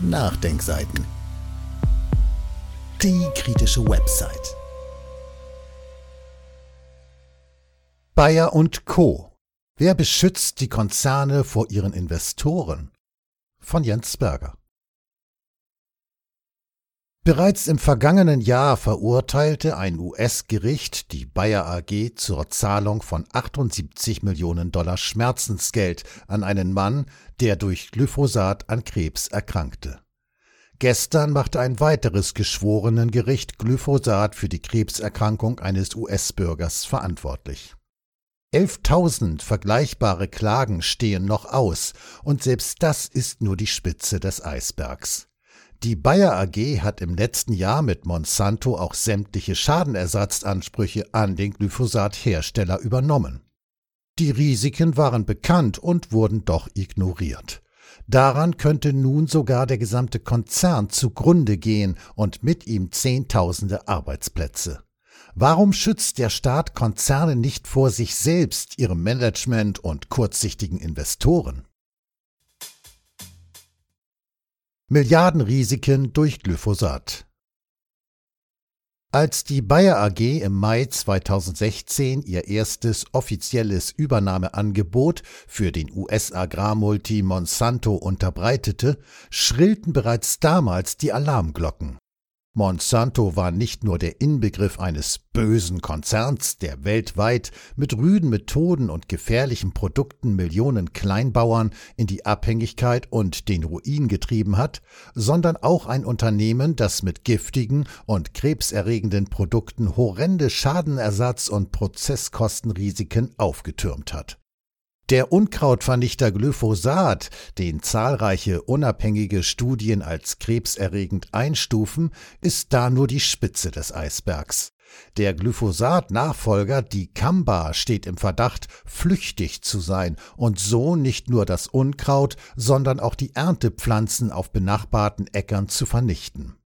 Nachdenkseiten. Die kritische Website. Bayer und Co. Wer beschützt die Konzerne vor ihren Investoren? Von Jens Berger. Bereits im vergangenen Jahr verurteilte ein US-Gericht die Bayer AG zur Zahlung von 78 Millionen Dollar Schmerzensgeld an einen Mann, der durch Glyphosat an Krebs erkrankte. Gestern machte ein weiteres Geschworenengericht Glyphosat für die Krebserkrankung eines US-Bürgers verantwortlich. 11.000 vergleichbare Klagen stehen noch aus, und selbst das ist nur die Spitze des Eisbergs. Die Bayer AG hat im letzten Jahr mit Monsanto auch sämtliche Schadenersatzansprüche an den Glyphosat-Hersteller übernommen. Die Risiken waren bekannt und wurden doch ignoriert. Daran könnte nun sogar der gesamte Konzern zugrunde gehen und mit ihm Zehntausende Arbeitsplätze. Warum schützt der Staat Konzerne nicht vor sich selbst, ihrem Management und kurzsichtigen Investoren? Milliardenrisiken durch Glyphosat. Als die Bayer AG im Mai 2016 ihr erstes offizielles Übernahmeangebot für den US-Agrarmulti Monsanto unterbreitete, schrillten bereits damals die Alarmglocken. Monsanto war nicht nur der Inbegriff eines bösen Konzerns, der weltweit mit rüden Methoden und gefährlichen Produkten Millionen Kleinbauern in die Abhängigkeit und den Ruin getrieben hat, sondern auch ein Unternehmen, das mit giftigen und krebserregenden Produkten horrende Schadenersatz und Prozesskostenrisiken aufgetürmt hat. Der Unkrautvernichter Glyphosat, den zahlreiche unabhängige Studien als krebserregend einstufen, ist da nur die Spitze des Eisbergs. Der Glyphosat-Nachfolger Dicamba steht im Verdacht, flüchtig zu sein und so nicht nur das Unkraut, sondern auch die Erntepflanzen auf benachbarten Äckern zu vernichten.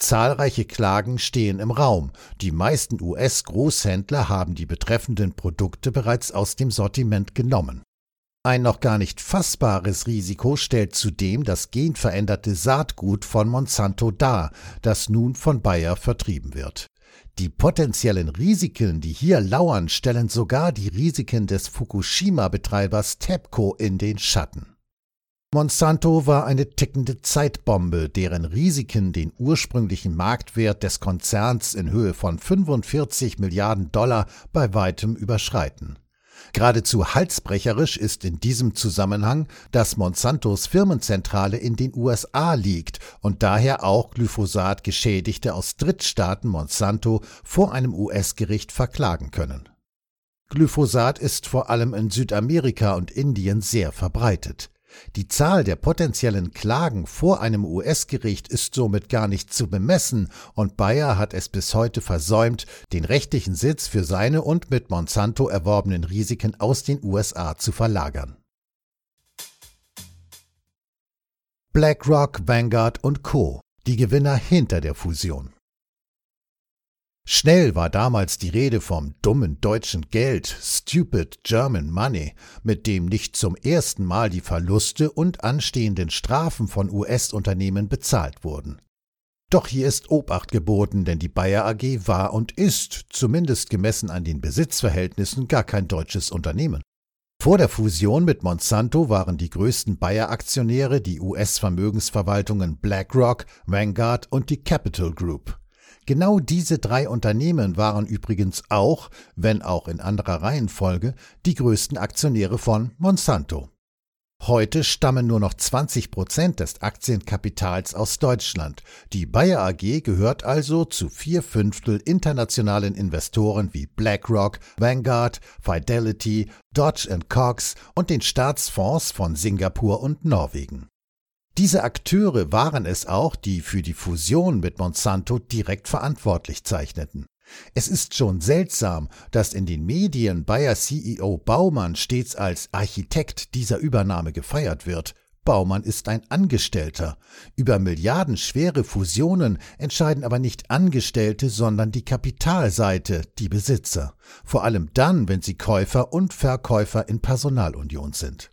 Zahlreiche Klagen stehen im Raum. Die meisten US-Großhändler haben die betreffenden Produkte bereits aus dem Sortiment genommen. Ein noch gar nicht fassbares Risiko stellt zudem das genveränderte Saatgut von Monsanto dar, das nun von Bayer vertrieben wird. Die potenziellen Risiken, die hier lauern, stellen sogar die Risiken des Fukushima-Betreibers TEPCO in den Schatten. Monsanto war eine tickende Zeitbombe, deren Risiken den ursprünglichen Marktwert des Konzerns in Höhe von 45 Milliarden Dollar bei weitem überschreiten. Geradezu halsbrecherisch ist in diesem Zusammenhang, dass Monsantos Firmenzentrale in den USA liegt und daher auch Glyphosat Geschädigte aus Drittstaaten Monsanto vor einem US-Gericht verklagen können. Glyphosat ist vor allem in Südamerika und Indien sehr verbreitet. Die Zahl der potenziellen Klagen vor einem US-Gericht ist somit gar nicht zu bemessen, und Bayer hat es bis heute versäumt, den rechtlichen Sitz für seine und mit Monsanto erworbenen Risiken aus den USA zu verlagern. BlackRock, Vanguard und Co. Die Gewinner hinter der Fusion. Schnell war damals die Rede vom dummen deutschen Geld, stupid German Money, mit dem nicht zum ersten Mal die Verluste und anstehenden Strafen von US-Unternehmen bezahlt wurden. Doch hier ist Obacht geboten, denn die Bayer AG war und ist, zumindest gemessen an den Besitzverhältnissen, gar kein deutsches Unternehmen. Vor der Fusion mit Monsanto waren die größten Bayer-Aktionäre die US-Vermögensverwaltungen BlackRock, Vanguard und die Capital Group. Genau diese drei Unternehmen waren übrigens auch, wenn auch in anderer Reihenfolge, die größten Aktionäre von Monsanto. Heute stammen nur noch 20 Prozent des Aktienkapitals aus Deutschland. Die Bayer AG gehört also zu vier Fünftel internationalen Investoren wie BlackRock, Vanguard, Fidelity, Dodge Cox und den Staatsfonds von Singapur und Norwegen. Diese Akteure waren es auch, die für die Fusion mit Monsanto direkt verantwortlich zeichneten. Es ist schon seltsam, dass in den Medien Bayer CEO Baumann stets als Architekt dieser Übernahme gefeiert wird. Baumann ist ein Angestellter. Über milliardenschwere Fusionen entscheiden aber nicht Angestellte, sondern die Kapitalseite, die Besitzer. Vor allem dann, wenn sie Käufer und Verkäufer in Personalunion sind.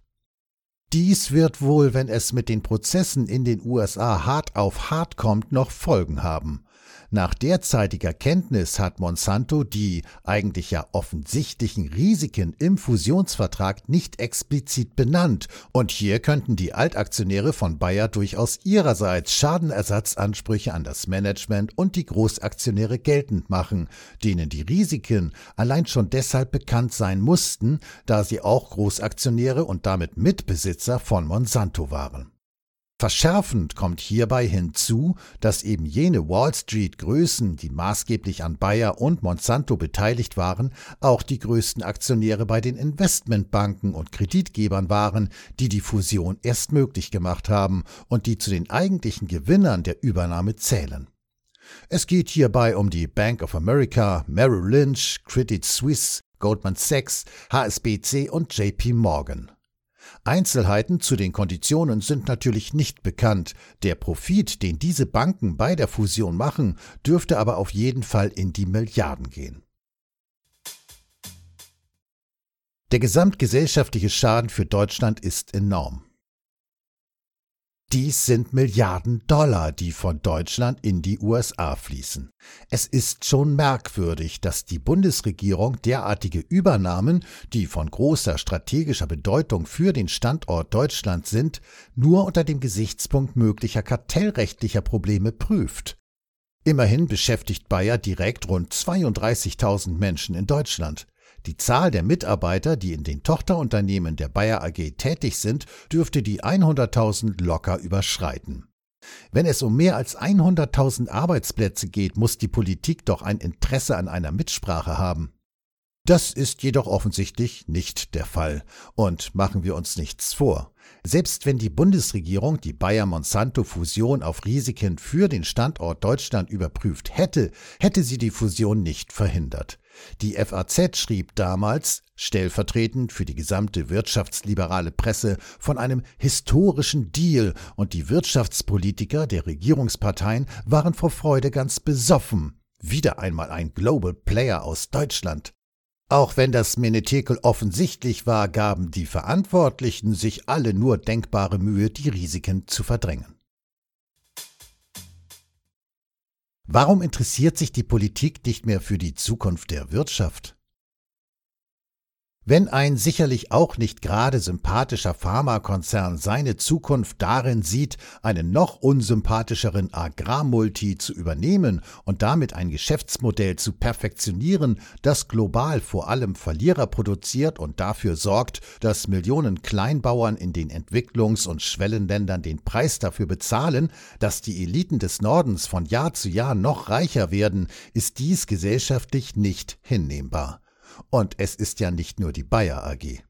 Dies wird wohl, wenn es mit den Prozessen in den USA hart auf hart kommt, noch Folgen haben. Nach derzeitiger Kenntnis hat Monsanto die eigentlich ja offensichtlichen Risiken im Fusionsvertrag nicht explizit benannt, und hier könnten die Altaktionäre von Bayer durchaus ihrerseits Schadenersatzansprüche an das Management und die Großaktionäre geltend machen, denen die Risiken allein schon deshalb bekannt sein mussten, da sie auch Großaktionäre und damit Mitbesitzer von Monsanto waren. Verschärfend kommt hierbei hinzu, dass eben jene Wall Street Größen, die maßgeblich an Bayer und Monsanto beteiligt waren, auch die größten Aktionäre bei den Investmentbanken und Kreditgebern waren, die die Fusion erst möglich gemacht haben und die zu den eigentlichen Gewinnern der Übernahme zählen. Es geht hierbei um die Bank of America, Merrill Lynch, Credit Suisse, Goldman Sachs, HSBC und JP Morgan. Einzelheiten zu den Konditionen sind natürlich nicht bekannt. Der Profit, den diese Banken bei der Fusion machen, dürfte aber auf jeden Fall in die Milliarden gehen. Der gesamtgesellschaftliche Schaden für Deutschland ist enorm. Dies sind Milliarden Dollar, die von Deutschland in die USA fließen. Es ist schon merkwürdig, dass die Bundesregierung derartige Übernahmen, die von großer strategischer Bedeutung für den Standort Deutschland sind, nur unter dem Gesichtspunkt möglicher kartellrechtlicher Probleme prüft. Immerhin beschäftigt Bayer direkt rund 32.000 Menschen in Deutschland. Die Zahl der Mitarbeiter, die in den Tochterunternehmen der Bayer AG tätig sind, dürfte die 100.000 locker überschreiten. Wenn es um mehr als 100.000 Arbeitsplätze geht, muss die Politik doch ein Interesse an einer Mitsprache haben. Das ist jedoch offensichtlich nicht der Fall. Und machen wir uns nichts vor. Selbst wenn die Bundesregierung die Bayer-Monsanto-Fusion auf Risiken für den Standort Deutschland überprüft hätte, hätte sie die Fusion nicht verhindert. Die FAZ schrieb damals, stellvertretend für die gesamte wirtschaftsliberale Presse, von einem historischen Deal und die Wirtschaftspolitiker der Regierungsparteien waren vor Freude ganz besoffen. Wieder einmal ein Global Player aus Deutschland. Auch wenn das Menetekel offensichtlich war, gaben die Verantwortlichen sich alle nur denkbare Mühe, die Risiken zu verdrängen. Warum interessiert sich die Politik nicht mehr für die Zukunft der Wirtschaft? Wenn ein sicherlich auch nicht gerade sympathischer Pharmakonzern seine Zukunft darin sieht, einen noch unsympathischeren Agrarmulti zu übernehmen und damit ein Geschäftsmodell zu perfektionieren, das global vor allem Verlierer produziert und dafür sorgt, dass Millionen Kleinbauern in den Entwicklungs- und Schwellenländern den Preis dafür bezahlen, dass die Eliten des Nordens von Jahr zu Jahr noch reicher werden, ist dies gesellschaftlich nicht hinnehmbar. Und es ist ja nicht nur die Bayer AG.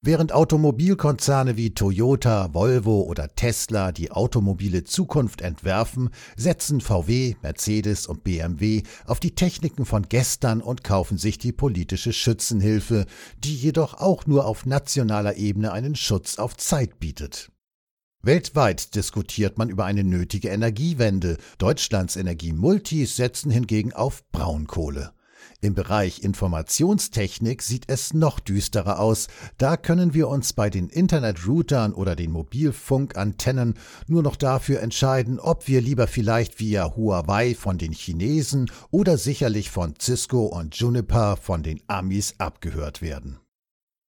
Während Automobilkonzerne wie Toyota, Volvo oder Tesla die automobile Zukunft entwerfen, setzen VW, Mercedes und BMW auf die Techniken von gestern und kaufen sich die politische Schützenhilfe, die jedoch auch nur auf nationaler Ebene einen Schutz auf Zeit bietet. Weltweit diskutiert man über eine nötige Energiewende. Deutschlands Energiemultis setzen hingegen auf Braunkohle. Im Bereich Informationstechnik sieht es noch düsterer aus. Da können wir uns bei den Internetroutern oder den Mobilfunkantennen nur noch dafür entscheiden, ob wir lieber vielleicht via Huawei von den Chinesen oder sicherlich von Cisco und Juniper von den Amis abgehört werden.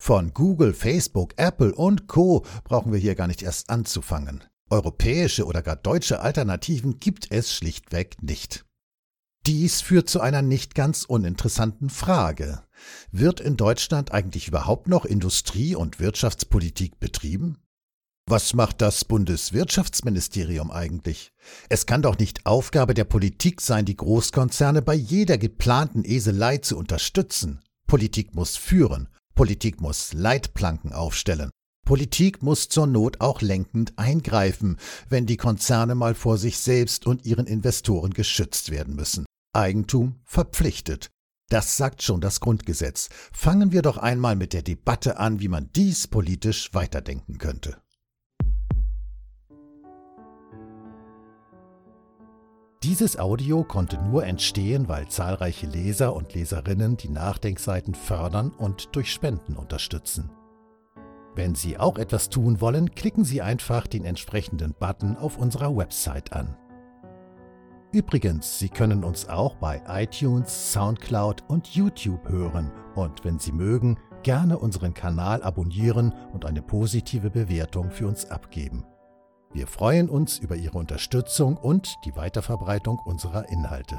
Von Google, Facebook, Apple und Co brauchen wir hier gar nicht erst anzufangen. Europäische oder gar deutsche Alternativen gibt es schlichtweg nicht. Dies führt zu einer nicht ganz uninteressanten Frage. Wird in Deutschland eigentlich überhaupt noch Industrie- und Wirtschaftspolitik betrieben? Was macht das Bundeswirtschaftsministerium eigentlich? Es kann doch nicht Aufgabe der Politik sein, die Großkonzerne bei jeder geplanten Eselei zu unterstützen. Politik muss führen, Politik muss Leitplanken aufstellen, Politik muss zur Not auch lenkend eingreifen, wenn die Konzerne mal vor sich selbst und ihren Investoren geschützt werden müssen. Eigentum verpflichtet. Das sagt schon das Grundgesetz. Fangen wir doch einmal mit der Debatte an, wie man dies politisch weiterdenken könnte. Dieses Audio konnte nur entstehen, weil zahlreiche Leser und Leserinnen die Nachdenkseiten fördern und durch Spenden unterstützen. Wenn Sie auch etwas tun wollen, klicken Sie einfach den entsprechenden Button auf unserer Website an. Übrigens, Sie können uns auch bei iTunes, SoundCloud und YouTube hören und wenn Sie mögen, gerne unseren Kanal abonnieren und eine positive Bewertung für uns abgeben. Wir freuen uns über Ihre Unterstützung und die Weiterverbreitung unserer Inhalte.